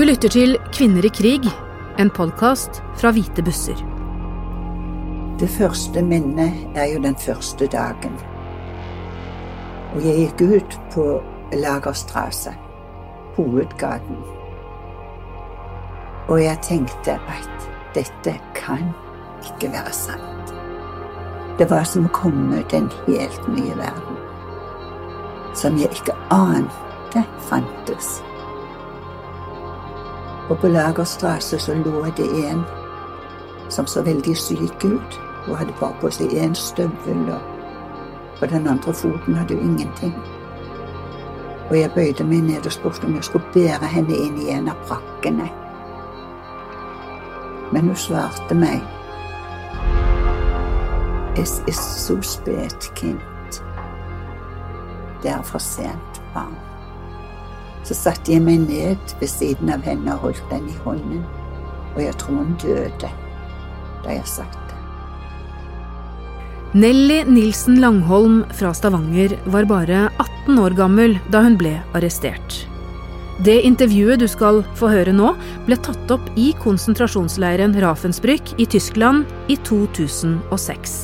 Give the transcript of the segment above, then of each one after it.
Du lytter til Kvinner i krig, en podkast fra Hvite busser. Det første minnet er jo den første dagen. Og jeg gikk ut på Lagerstrasse, hovedgaten. Og jeg tenkte at dette kan ikke være sant. Det var som å komme til en helt ny verden. Som jeg ikke ante fantes. Og på Lagerstrasse så lå det en som så veldig syk ut. Hun hadde bare på seg én støvel, og på den andre foten hadde hun ingenting. Og jeg bøyde meg ned og spurte om jeg skulle bære henne inn i en av brakkene. Men hun svarte meg Es ist so spät, Kind. Det er for sent, barn. Så satte jeg meg ned ved siden av henne og holdt den i hånden, og jeg tror hun døde da jeg satt det. Nelly Nilsen Langholm fra Stavanger var bare 18 år gammel da hun ble arrestert. Det intervjuet du skal få høre nå, ble tatt opp i konsentrasjonsleiren Rafensbrück i Tyskland i 2006.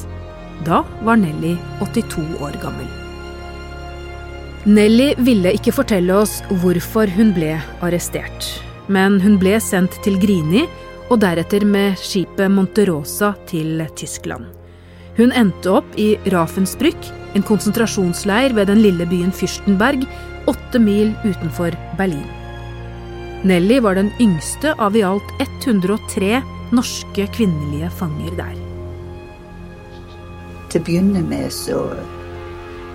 Da var Nelly 82 år gammel. Nelly ville ikke fortelle oss hvorfor hun ble arrestert. Men hun ble sendt til Grini, og deretter med skipet Monterosa til Tyskland. Hun endte opp i Rafensbrück, en konsentrasjonsleir ved den lille byen Fürstenberg, åtte mil utenfor Berlin. Nelly var den yngste av i alt 103 norske kvinnelige fanger der. Til å begynne med så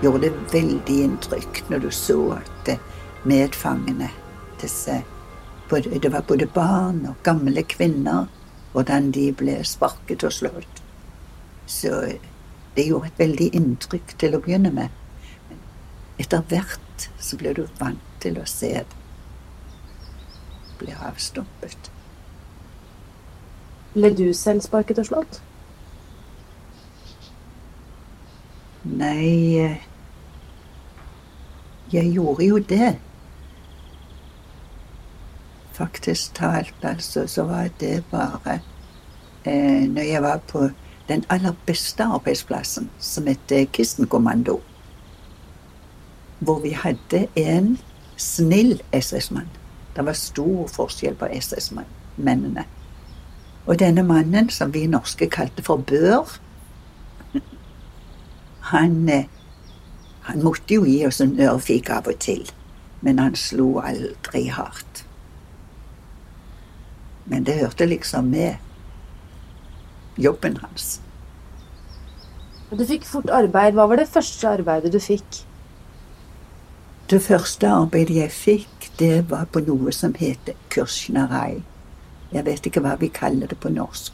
gjorde det veldig inntrykk når du så at medfangene disse, Det var både barn og gamle kvinner. Hvordan de ble sparket og slått. Så det gjorde et veldig inntrykk til å begynne med. Men etter hvert så ble du vant til å se det. Ble avstumpet. Ble du selv sparket og slått? Nei jeg gjorde jo det. Faktisk talt, altså, så var det bare eh, når jeg var på den aller beste arbeidsplassen, som het Kistenkommando. Hvor vi hadde en snill SS-mann. Det var stor forskjell på SS-mennene. Og denne mannen, som vi norske kalte for Bør, han eh, han måtte jo gi oss en ørfik av og til, men han slo aldri hardt. Men det hørte liksom med jobben hans. Du fikk fort arbeid. Hva var det første arbeidet du fikk? Det første arbeidet jeg fikk, det var på noe som heter kursnerei. Jeg vet ikke hva vi kaller det på norsk.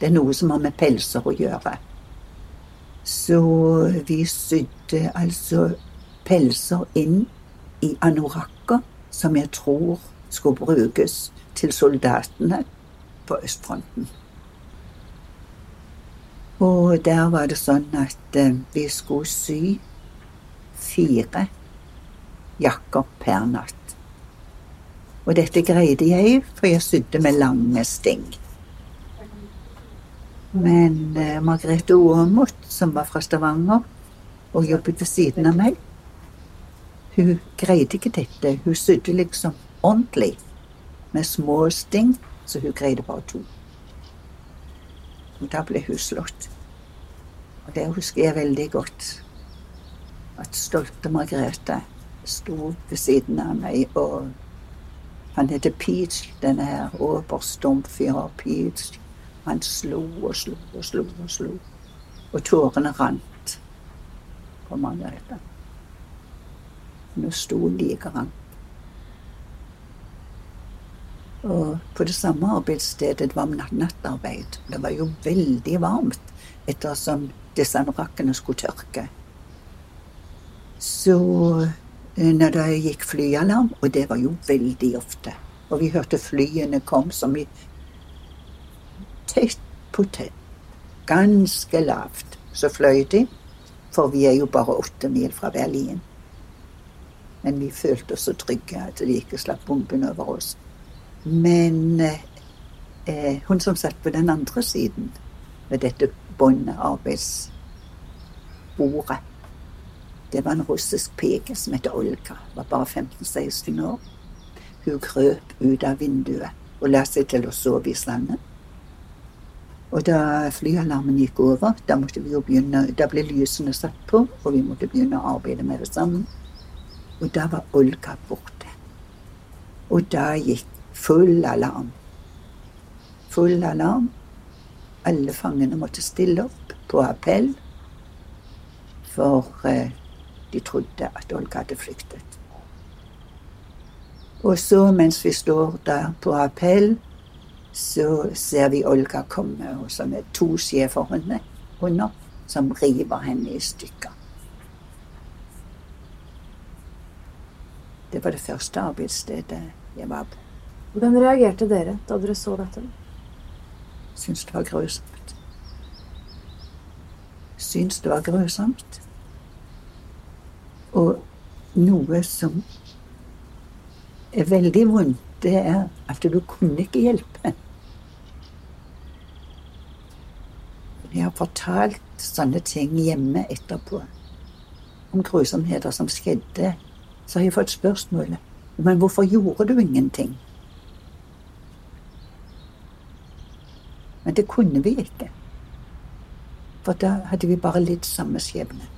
Det er noe som har med pelser å gjøre. Så vi sydde altså pelser inn i anorakker som jeg tror skulle brukes til soldatene på østfronten. Og der var det sånn at eh, vi skulle sy fire jakker per natt. Og dette greide jeg, for jeg sydde med lange sting. Men eh, Margrethe Aamodt, som var fra Stavanger og jobbet ved siden av meg, hun greide ikke dette. Hun sydde liksom ordentlig med små sting, så hun greide bare to. Og da ble hun slått. Og det husker jeg veldig godt. At stolte Margrethe sto ved siden av meg, og han heter Peach, denne her oberstumfyrer Peach. Han slo og slo og slo og slo. Og tårene rant på Margrethe. Nå sto like rant. Og på det samme arbeidsstedet det var nattarbeid. Det var jo veldig varmt ettersom disse rakkene skulle tørke. Så eh, når det gikk flyalarm, og det var jo veldig ofte, og vi hørte flyene kom som i tett på tett, ganske lavt, så fløy de, for vi er jo bare åtte mil fra Berlin. Men vi følte oss så trygge at de ikke slapp bomben over oss. Men eh, hun som satt på den andre siden ved dette båndet, arbeidsbordet, det var en russisk pike som het Olga. Var bare 15-16 år. Hun krøp ut av vinduet og la seg til å sove i sanden. Og da flyalarmen gikk over, da, begynne, da ble lysene satt på, og vi måtte begynne å arbeide med det sammen. Og da var Olga borte. Og da gikk full alarm. Full alarm. Alle fangene måtte stille opp på appell, for eh, de trodde at Olga hadde flyktet. Og så, mens vi står der på appell, så ser vi Olga komme, og så med to schæferhunder som river henne i stykker. Det var det første arbeidsstedet jeg var på. Hvordan reagerte dere da dere så dette? Syns det var grusomt. Syns det var grusomt. Og noe som er veldig vondt, det er at du kunne ikke hjelpe. Jeg har fortalt sånne ting hjemme etterpå, om grusomheter som skjedde. Så har jeg fått spørsmålet men hvorfor gjorde du ingenting? Men det kunne vi ikke. For da hadde vi bare litt samme skjebne.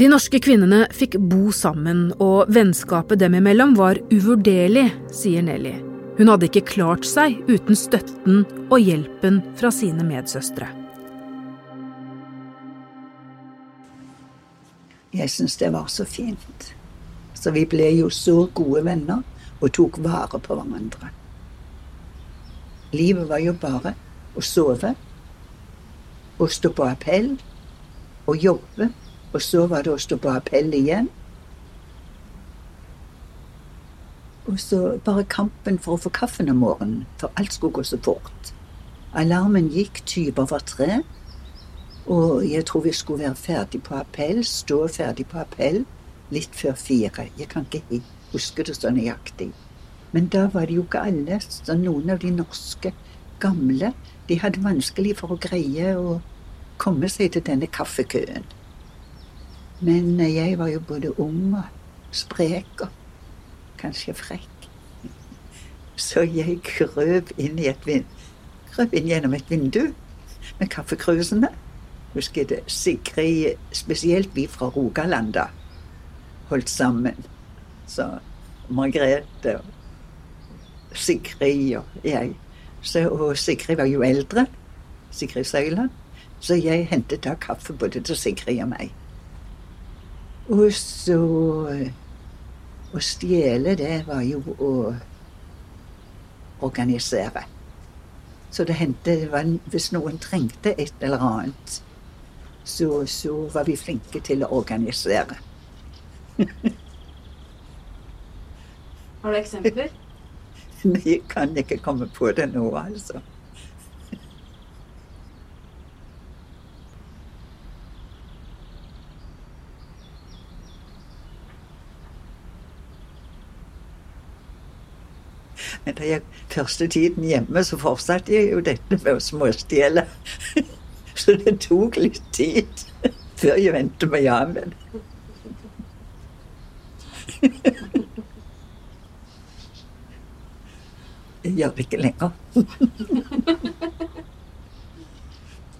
De norske kvinnene fikk bo sammen, og vennskapet dem imellom var uvurderlig, sier Nelly. Hun hadde ikke klart seg uten støtten og hjelpen fra sine medsøstre. Jeg syns det var så fint. Så vi ble jo så gode venner og tok vare på hverandre. Livet var jo bare å sove og stå på appell og jobbe, og så var det å stå på appell igjen. Og så bare kampen for å få kaffen om morgenen, for alt skulle gå så fort. Alarmen gikk tyve over tre, og jeg tror vi skulle være ferdig på appell, stå ferdig på appell litt før fire. Jeg kan ikke huske det så nøyaktig. Men da var det jo ikke alle. Så noen av de norske gamle de hadde vanskelig for å greie å komme seg til denne kaffekøen. Men jeg var jo både ung og sprek og kanskje frekk. Så jeg krøp inn, i et vind, krøp inn gjennom et vindu med kaffekrusene. Husker det. Sigrid, spesielt vi fra Rogaland, da, holdt sammen. Så Margrethe og Sigrid og jeg. Så, og Sigrid var jo eldre. Sigrid Søyland. Så jeg hentet da kaffe både til Sigrid og meg. Og så Å stjele, det var jo å organisere. Så det hendte Hvis noen trengte et eller annet, så, så var vi flinke til å organisere. Har du eksempler? Jeg kan ikke komme på det nå, altså. Men da jeg første tiden hjemme, så fortsatte jeg jo dette med å småstjele. Så det tok litt tid før jeg vendte meg av med det. Jeg gjør det ikke lenger.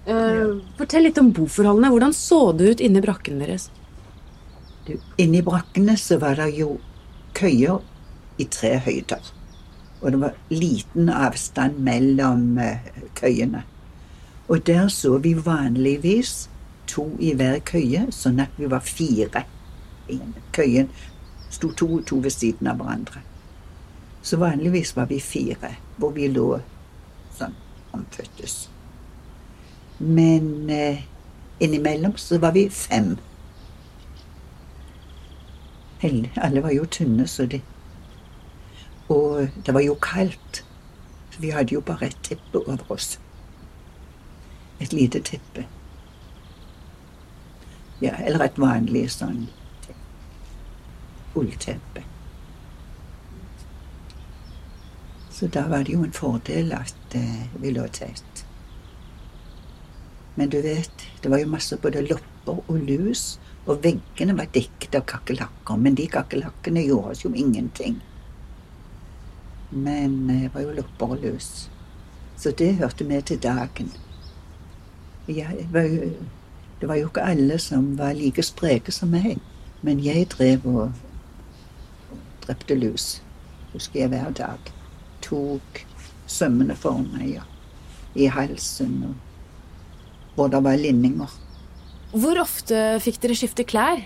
uh, fortell litt om boforholdene. Hvordan så det ut inni brakkene deres? Du, inni brakkene så var det jo køyer i tre høyder. Og det var liten avstand mellom uh, køyene. Og der så vi vanligvis to i hver køye, sånn at vi var fire. Køyen sto to og to ved siden av hverandre. Så vanligvis var vi fire, hvor vi lå sånn omføttes. Men eh, innimellom så var vi fem. Heldig. Alle var jo tynne, så de Og det var jo kaldt. Vi hadde jo bare et teppe over oss. Et lite teppe. Ja, eller et vanlig sånn ullteppe. Så da var det jo en fordel at eh, vi lå tett. Men du vet, det var jo masse både lopper og lus, og veggene var dekket av kakerlakker. Men de kakerlakkene gjorde oss jo ingenting. Men jeg var jo lopperløs. Så det hørte med til dagen. Var jo, det var jo ikke alle som var like spreke som meg. Men jeg drev og drepte lus, husker jeg hver dag. Tok sømmene for meg ja. i halsen, og hvor det var linninger. Hvor ofte fikk dere skifte klær?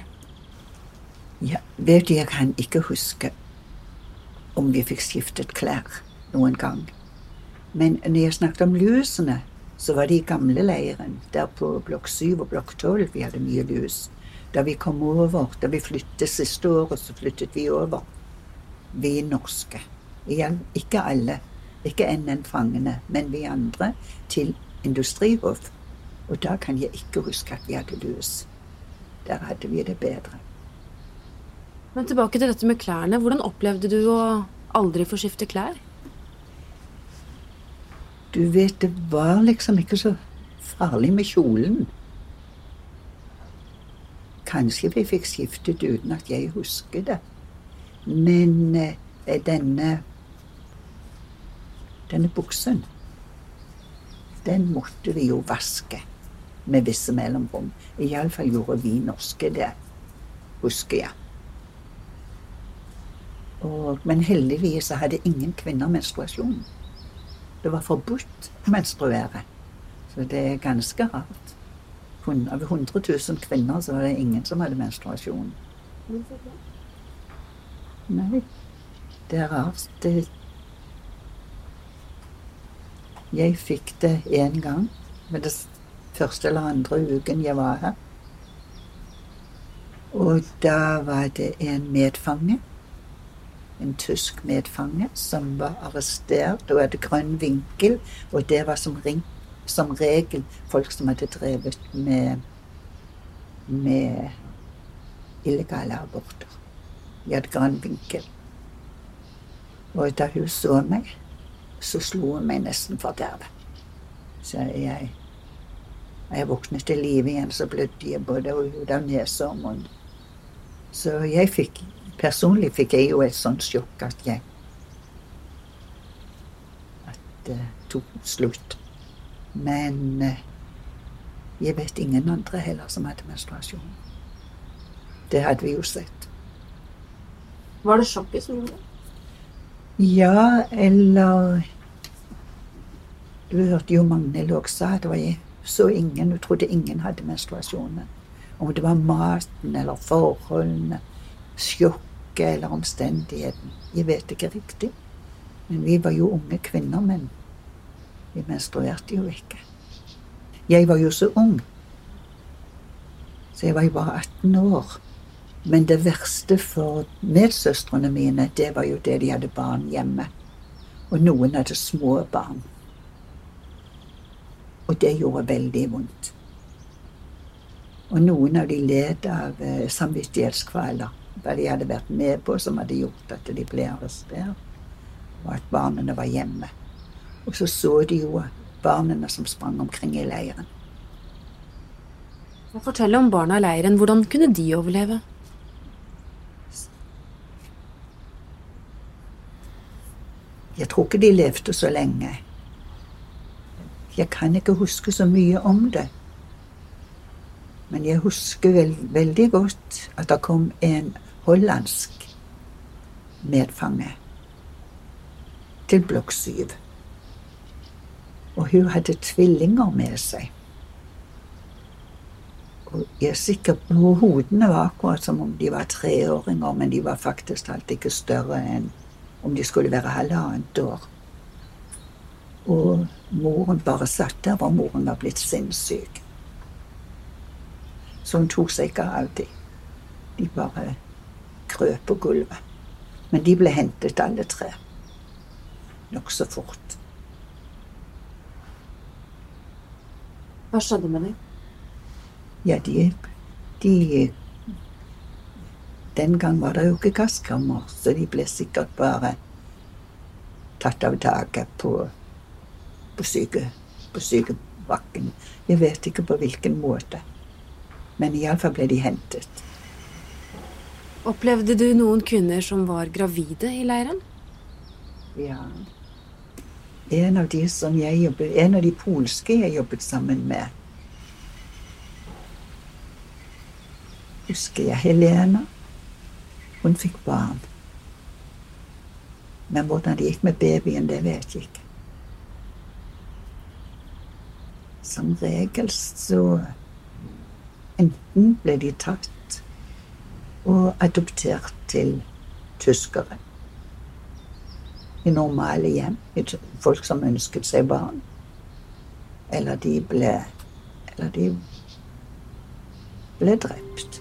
Ja, vet du, jeg kan ikke huske om vi fikk skiftet klær noen gang. Men når jeg snakket om lusene, så var det i gamle leiren, der på blokk 7 og blokk tolv vi hadde mye lus. Da vi kom over, da vi flyttet siste året, så flyttet vi over. Vi norske. Igjen, Ikke alle. Ikke NN-fangene, men vi andre. Til Industrihof. Og da kan jeg ikke huske at vi hadde lus. Der hadde vi det bedre. Men tilbake til dette med klærne. Hvordan opplevde du å aldri få skifte klær? Du vet, det var liksom ikke så farlig med kjolen. Kanskje vi fikk skiftet uten at jeg husker det. Men eh, denne denne buksen, den måtte vi jo vaske med visse mellomrom. Iallfall gjorde vi norske det, husker jeg. Og, men heldigvis hadde ingen kvinner menstruasjon. Det var forbudt å menstruere. Så det er ganske rart. Av 100 000 kvinner så var det ingen som hadde menstruasjon. Nei, det er rart. Det Jeg fikk det én gang, med det første eller andre uken jeg var her. Og da var det en medfange, en tysk medfange, som var arrestert og hadde grønn vinkel, og det var som ring som regel folk som hadde drevet med, med illegale aborter. De hadde grønn vinkel. Og da hun så meg, så slo hun meg nesten for derved. Så jeg jeg våknet til live igjen, så blødde jeg både ut av nese og munn. Så jeg fikk Personlig fikk jeg jo et sånt sjokk at jeg At det tok slutt. Men eh, jeg vet ingen andre heller som hadde menstruasjon. Det hadde vi jo sett. Var det sjokket som gjorde det? Ja, eller Du hørte jo Magnhild òg sa at jeg så ingen, hun trodde ingen hadde menstruasjonen. Om det var maten eller forholdene, sjokket eller omstendigheten. Jeg vet ikke riktig. Men vi var jo unge kvinner, men vi menstruerte jo ikke. Jeg var jo så ung. Så jeg var jo bare 18 år. Men det verste for medsøstrene mine, det var jo det de hadde barn hjemme. Og noen hadde små barn. Og det gjorde veldig vondt. Og noen av de led av eh, samvittighetskvaler. Hva de hadde vært med på som hadde gjort at de ble arrestert. Og at barna var hjemme. Og så så de jo barna som sprang omkring i leiren. Fortell om barna i leiren. Hvordan kunne de overleve? Jeg tror ikke de levde så lenge. Jeg kan ikke huske så mye om det. Men jeg husker veld, veldig godt at det kom en hollandsk medfange til blokk syv. Og hun hadde tvillinger med seg. Og jeg er sikker på hodene var akkurat som om de var treåringer, men de var faktisk alt ikke større enn om de skulle være halvannet år. Og moren bare satt der, og moren var blitt sinnssyk. Så hun tok seg ikke av dem. De bare krøp på gulvet. Men de ble hentet alle tre. Nokså fort. Hva skjedde med dem? Ja, de, de Den gang var det jo ikke gasskammer, så de ble sikkert bare tatt av taket på, på, syke, på sykebakken. Jeg vet ikke på hvilken måte. Men iallfall ble de hentet. Opplevde du noen kvinner som var gravide i leiren? Ja. En av de som jeg jobbet, en av de polske jeg jobbet sammen med, husker jeg Helena. Hun fikk barn. Men hvordan det gikk med babyen, det vet jeg ikke. Som regel så Enten ble de tatt og adoptert til tyskere. I normale hjem. Folk som ønsket seg barn. Eller de ble Eller de ble drept.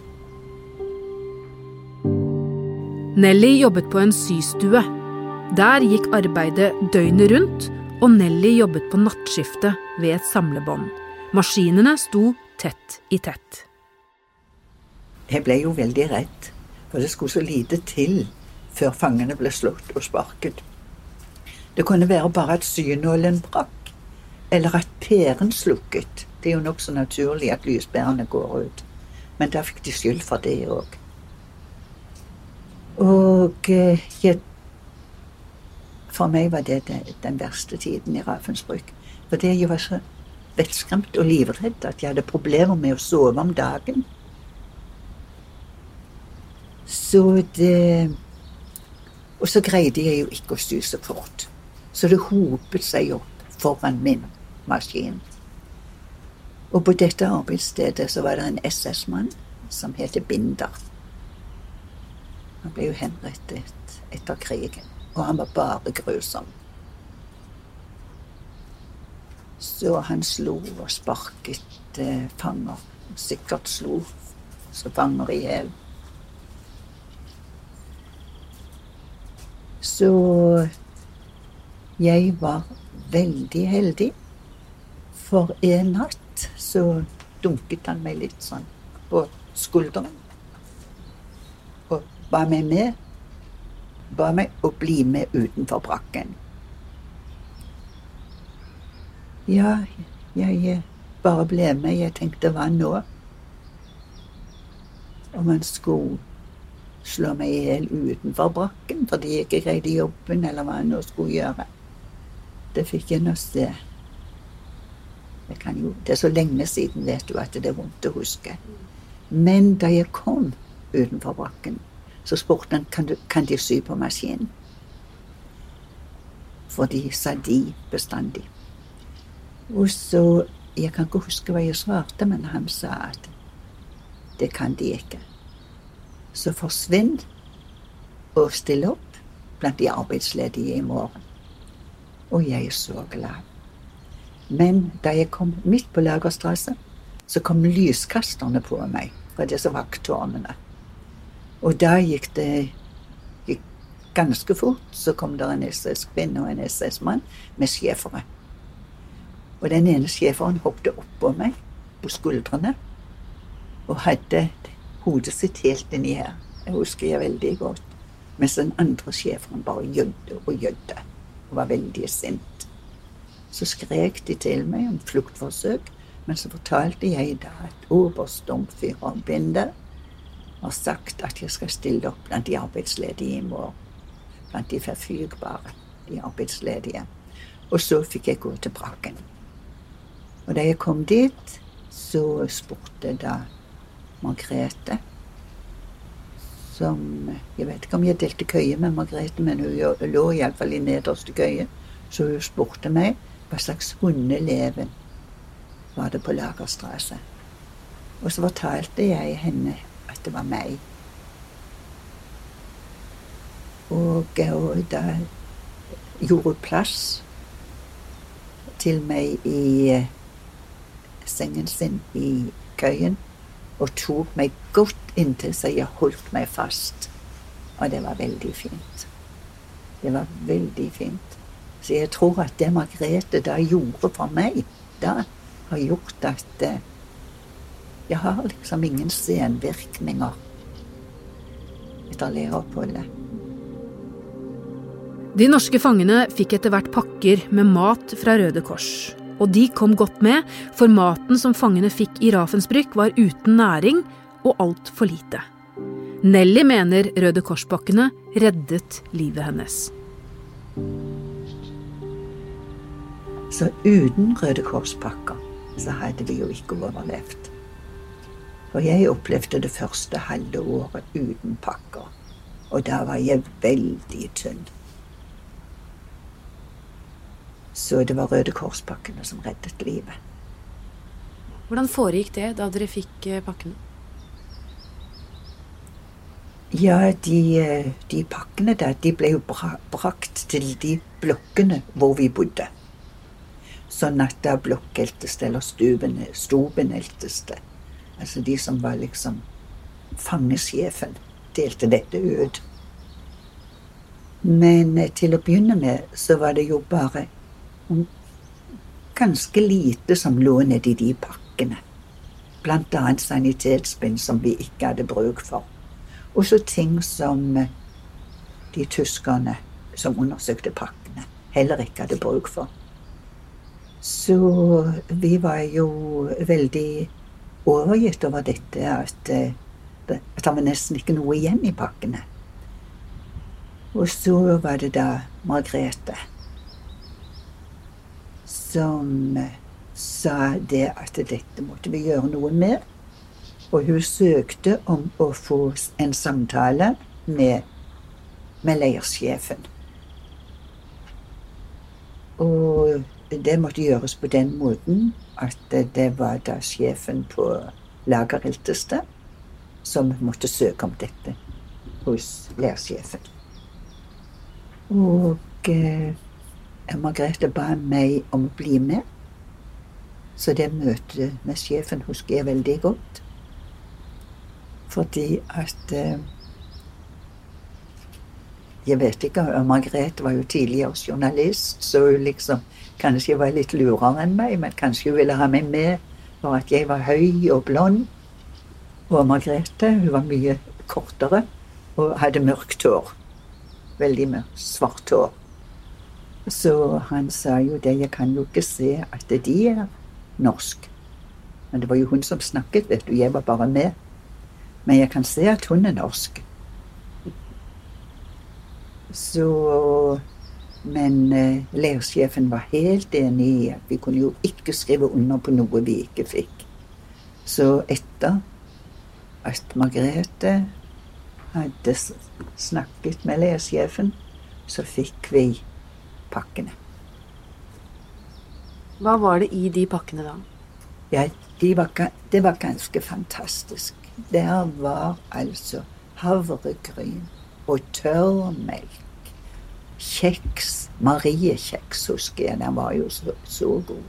Nelly jobbet på en systue. Der gikk arbeidet døgnet rundt, og Nelly jobbet på nattskiftet ved et samlebånd. Maskinene sto tett i tett. Jeg ble jo veldig redd, for det skulle så lite til før fangene ble slått og sparket. Det kunne være bare at synålen brakk, eller at pæren slukket. Det er jo nokså naturlig at lyspærene går ut, men da fikk de skyld for det òg. Og eh, jeg, for meg var det den verste tiden i Ravensbrück. Fordi jeg var så vettskremt og livredd at jeg hadde problemer med å sove om dagen. Så det Og så greide jeg jo ikke å styre fort. Så det hopet seg opp foran min maskin. Og på dette arbeidsstedet så var det en SS-mann som heter Binder. Han ble jo henrettet etter krigen, og han var bare grusom. Så han slo og sparket eh, fanger. Sikkert slo så fanger i hjel. Så jeg var veldig heldig. For en natt så dunket han meg litt sånn på skulderen Og ba meg med. Ba meg å bli med utenfor brakken. Ja, jeg bare ble med. Jeg tenkte hva nå? Om han skulle slå meg i hjel utenfor brakken fordi jeg ikke greide jobben, eller hva jeg nå skulle gjøre. Det fikk jeg nå se. Jo, det er så lenge siden, vet du, at det er vondt å huske. Men da jeg kom utenfor brakken, så spurte han kan, du, kan de sy på maskinen. For de sa de bestandig. Og så Jeg kan ikke huske hva jeg svarte, men han sa at det kan de ikke. Så forsvinn og still opp blant de arbeidsledige i morgen. Og jeg er så glad. Men da jeg kom midt på Lagerstrasse, så kom lyskasterne på meg fra disse vakttårnene. Og da gikk det gikk ganske fort. Så kom det en SS-kvinne og en SS-mann med schæfere. Og den ene schæferen hoppet oppå meg, på skuldrene, og hadde hodet sitt helt inni her. Det husker jeg veldig godt. Mens den andre sjefen bare gjødde og gjødde og var veldig sint. Så skrek de til meg om fluktforsøk, men så fortalte jeg da at oberst Binde har sagt at jeg skal stille opp blant de arbeidsledige i morgen. Blant de forfygbare, de arbeidsledige. Og så fikk jeg gå til Braken. Og da jeg kom dit, så spurte da Margrethe som Jeg vet ikke om jeg delte køye med Margrethe, men hun lå iallfall i nederste køye. Så hun spurte meg hva slags hundeleven var det på Lagerstrasse. Og så fortalte jeg henne at det var meg. Og, og da gjorde hun plass til meg i eh, sengen sin i køyen og tok meg godt inntil så jeg holdt meg fast. Og det var veldig fint. Det var veldig fint. Så jeg tror at det Margrethe da gjorde for meg, da har gjort at eh, jeg har liksom ingen senvirkninger etter leiroppholdet. De norske fangene fikk etter hvert pakker med mat fra Røde Kors. Og de kom godt med, for maten som fangene fikk i Ravensbrück var uten næring og altfor lite. Nelly mener Røde Kors-bakkene reddet livet hennes. Så uten Røde Kors-pakker så hadde vi jo ikke overlevd. For jeg opplevde det første halve året uten pakker. Og da var jeg veldig tynn. Så det var Røde Kors-pakkene som reddet livet. Hvordan foregikk det da dere fikk eh, pakkene? Ja, de, eh, de pakkene der, de ble jo bra, brakt til de blokkene hvor vi bodde. Sånn at da det, eller stubene, stubeneltes det. Altså de som var liksom fangesjefen, delte dette ut. Men eh, til å begynne med så var det jo bare ganske lite som lå nedi de pakkene. Annet sanitetsbind som vi ikke hadde bruk for. Og så ting som eh, de tyskerne som undersøkte pakkene, heller ikke hadde bruk for. Så vi var jo veldig overgitt over dette at, eh, at det var nesten ikke noe igjen i pakkene. Og så var det da Margrethe som sa det at dette måtte vi gjøre noe med. Og hun søkte om å få en samtale med, med leirsjefen. Og det måtte gjøres på den måten at det var da sjefen på lagerheltested som måtte søke om dette hos leirsjefen. Og eh, Margrethe ba meg om å bli med. Så det møtet med sjefen husker jeg veldig godt. Fordi at eh, Jeg vet ikke, Margrethe var jo tidligere journalist, så hun liksom Kanskje var litt lurere enn meg, men kanskje hun ville ha meg med for at jeg var høy og blond. Og Margrethe hun var mye kortere og hadde mørkt hår. Veldig mørkt, svart hår. Så han sa jo det, jeg kan jo ikke se at de er norsk. Men det var jo hun som snakket, vet du, jeg var bare med. Men jeg kan se at hun er norsk. Så men eh, leirsjefen var helt enig i at vi kunne jo ikke skrive under på noe vi ikke fikk. Så etter at Margrethe hadde snakket med leirsjefen, så fikk vi pakkene. Hva var det i de pakkene da? Ja, de var, det var ganske fantastisk. Der var altså havregryn og tørrmelk kjeks. Mariekjeks, husker jeg. Den var jo så, så god.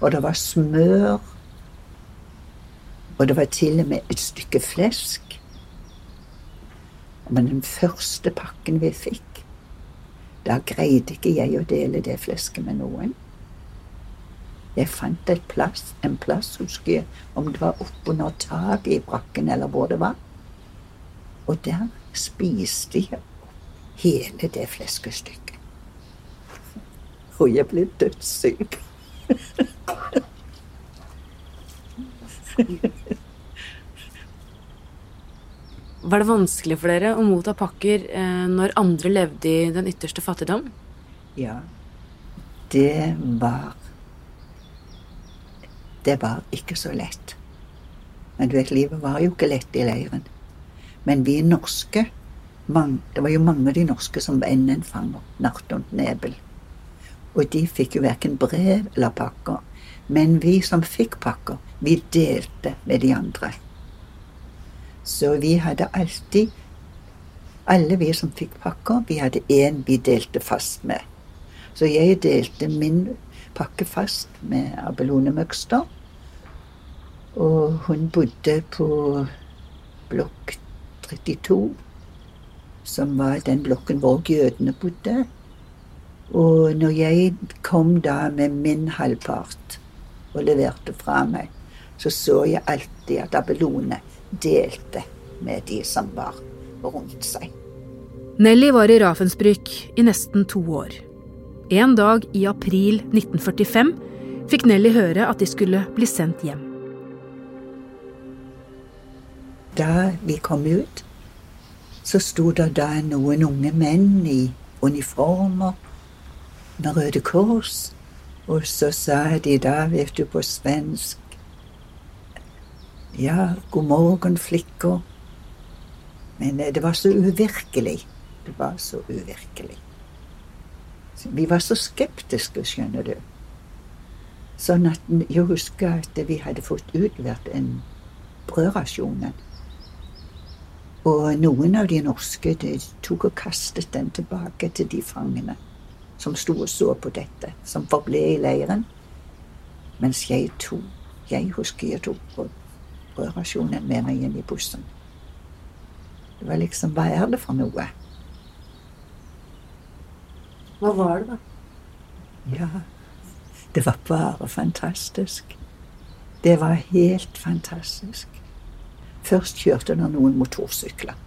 Og det var smør. Og det var til og med et stykke flesk. Men den første pakken vi fikk, da greide ikke jeg å dele det flesket med noen. Jeg fant plass, en plass, husker jeg, om det var oppunder taket i brakken eller hvor det var. Og der spiste jeg hele det fleskestykket. Og jeg ble dødssyk. Var det vanskelig for dere å motta pakker eh, når andre levde i den ytterste fattigdom? Ja, det var Det var ikke så lett. Men du vet, livet var jo ikke lett i leiren. Men vi norske man, det var jo mange av de norske som var enden fanger, Narton Nebel. Og de fikk jo verken brev eller pakker. Men vi som fikk pakker, vi delte med de andre. Så vi hadde alltid Alle vi som fikk pakker, vi hadde én vi delte fast med. Så jeg delte min pakke fast med Abelone Møgster. Og hun bodde på blokk 32 som var den blokken hvor jødene bodde. Og når jeg kom da med min halvpart og leverte fra meg, så så jeg alltid at Abelone delte med de som var rundt seg. Nelly var i Ravensbrück i nesten to år. En dag i april 1945 fikk Nelly høre at de skulle bli sendt hjem. Da vi kom ut, så sto det da noen unge menn i uniformer med Røde Kors, og så sa de da, vet du, på svensk Ja, god morgen, flikker. Men eh, det var så uvirkelig. Det var så uvirkelig. Vi var så skeptiske, skjønner du. Sånn at jeg husker at vi hadde fått utlevert en brødrasjon. Og noen av de norske de tok og kastet den tilbake til de fangene som sto og så på dette, som forble i leiren. Mens jeg tok Jeg husker jeg tok brødrasjonen med meg inn i bussen. Det var liksom Hva er det for noe? Hva var det, da? Ja, det var bare fantastisk. Det var helt fantastisk. Først kjørte det noen motorsykler.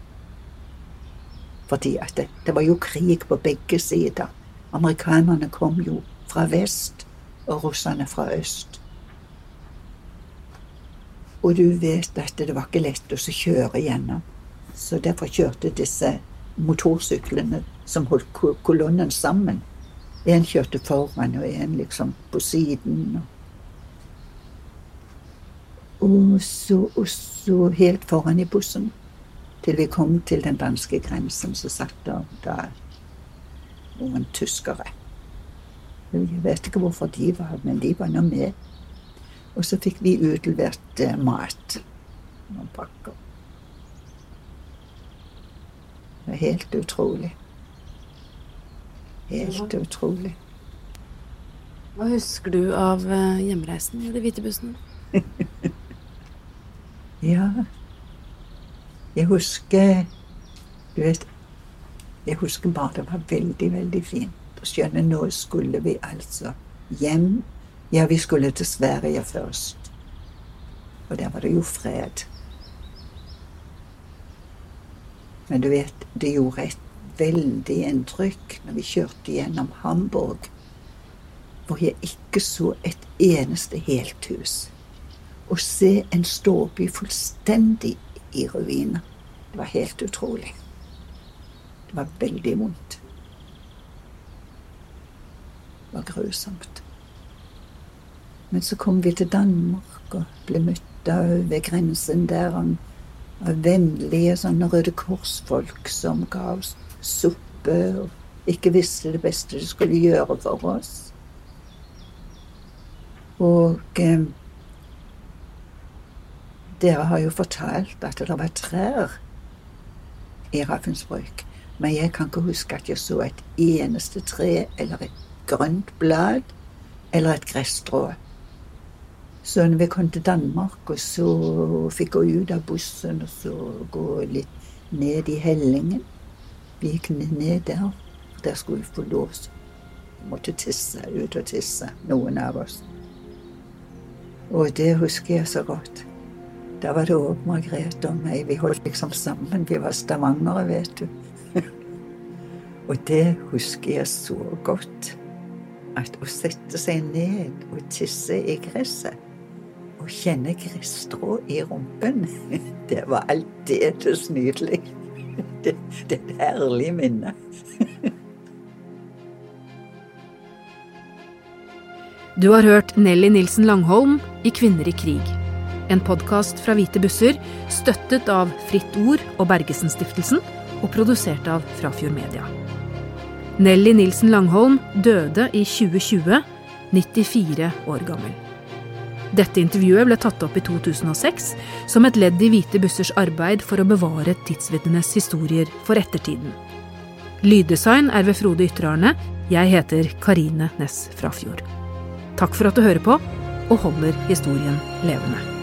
Fordi at det, det var jo krig på begge sider. Amerikanerne kom jo fra vest, og russerne fra øst. Og du vet at det var ikke lett å kjøre gjennom. Så derfor kjørte disse motorsyklene som holdt kolonnen sammen. En kjørte foran, og en liksom på siden. Og så, og så helt foran i bussen, til vi kom til den danske grensen, så satt der da noen tyskere. Jeg vet ikke hvorfor de var men de var nå med. Og så fikk vi utlevert eh, mat. Noen pakker. Det er helt utrolig. Helt utrolig. Hva husker du av eh, hjemreisen i de hvite bussene? ja Jeg husker Du vet, jeg husker bare det var veldig, veldig fint. Og skjønne, nå skulle vi altså hjem. Ja, vi skulle til Sverige først. Og der var det jo fred. Men du vet, det gjorde et veldig inntrykk når vi kjørte gjennom Hamburg, hvor jeg ikke så et eneste helt hus. Å se en storby fullstendig i ruiner, det var helt utrolig. Det var veldig vondt. Det var grusomt. Men så kom vi til Danmark og ble møtt av ved grensen der av vennlige sånne Røde Kors-folk som ga oss suppe og ikke visste det beste de skulle gjøre for oss. Og eh, dere har jo fortalt at det var trær i Ravensbrück. Men jeg kan ikke huske at jeg så et eneste tre eller et grønt blad eller et gresstrå. Så når vi kom til Danmark, og så fikk gå ut av bussen og så gå litt ned i hellingen Vi gikk ned der. Der skulle vi få lov Vi måtte tisse, ut og tisse, noen av oss. Og det husker jeg så godt. Da var det òg Margrethe og meg. Vi holdt liksom sammen. Vi var stavangere, vet du. Og det husker jeg så godt. At å sette seg ned og tisse i gresset og kjenne gresstrå i rumpen, det var aldeles nydelig. Det, det er et herlig minne. Du har hørt Nelly Nilsen Langholm i Kvinner i krig. En podkast fra Hvite busser, støttet av Fritt Ord og Bergesen-stiftelsen, og produsert av Frafjord Media. Nelly Nilsen Langholm døde i 2020, 94 år gammel. Dette intervjuet ble tatt opp i 2006 som et ledd i Hvite bussers arbeid for å bevare tidsvitnenes historier for ettertiden. Lyddesign er ved Frode Ytterarne. Jeg heter Karine Næss Frafjord. Takk for at du hører på og holder historien levende.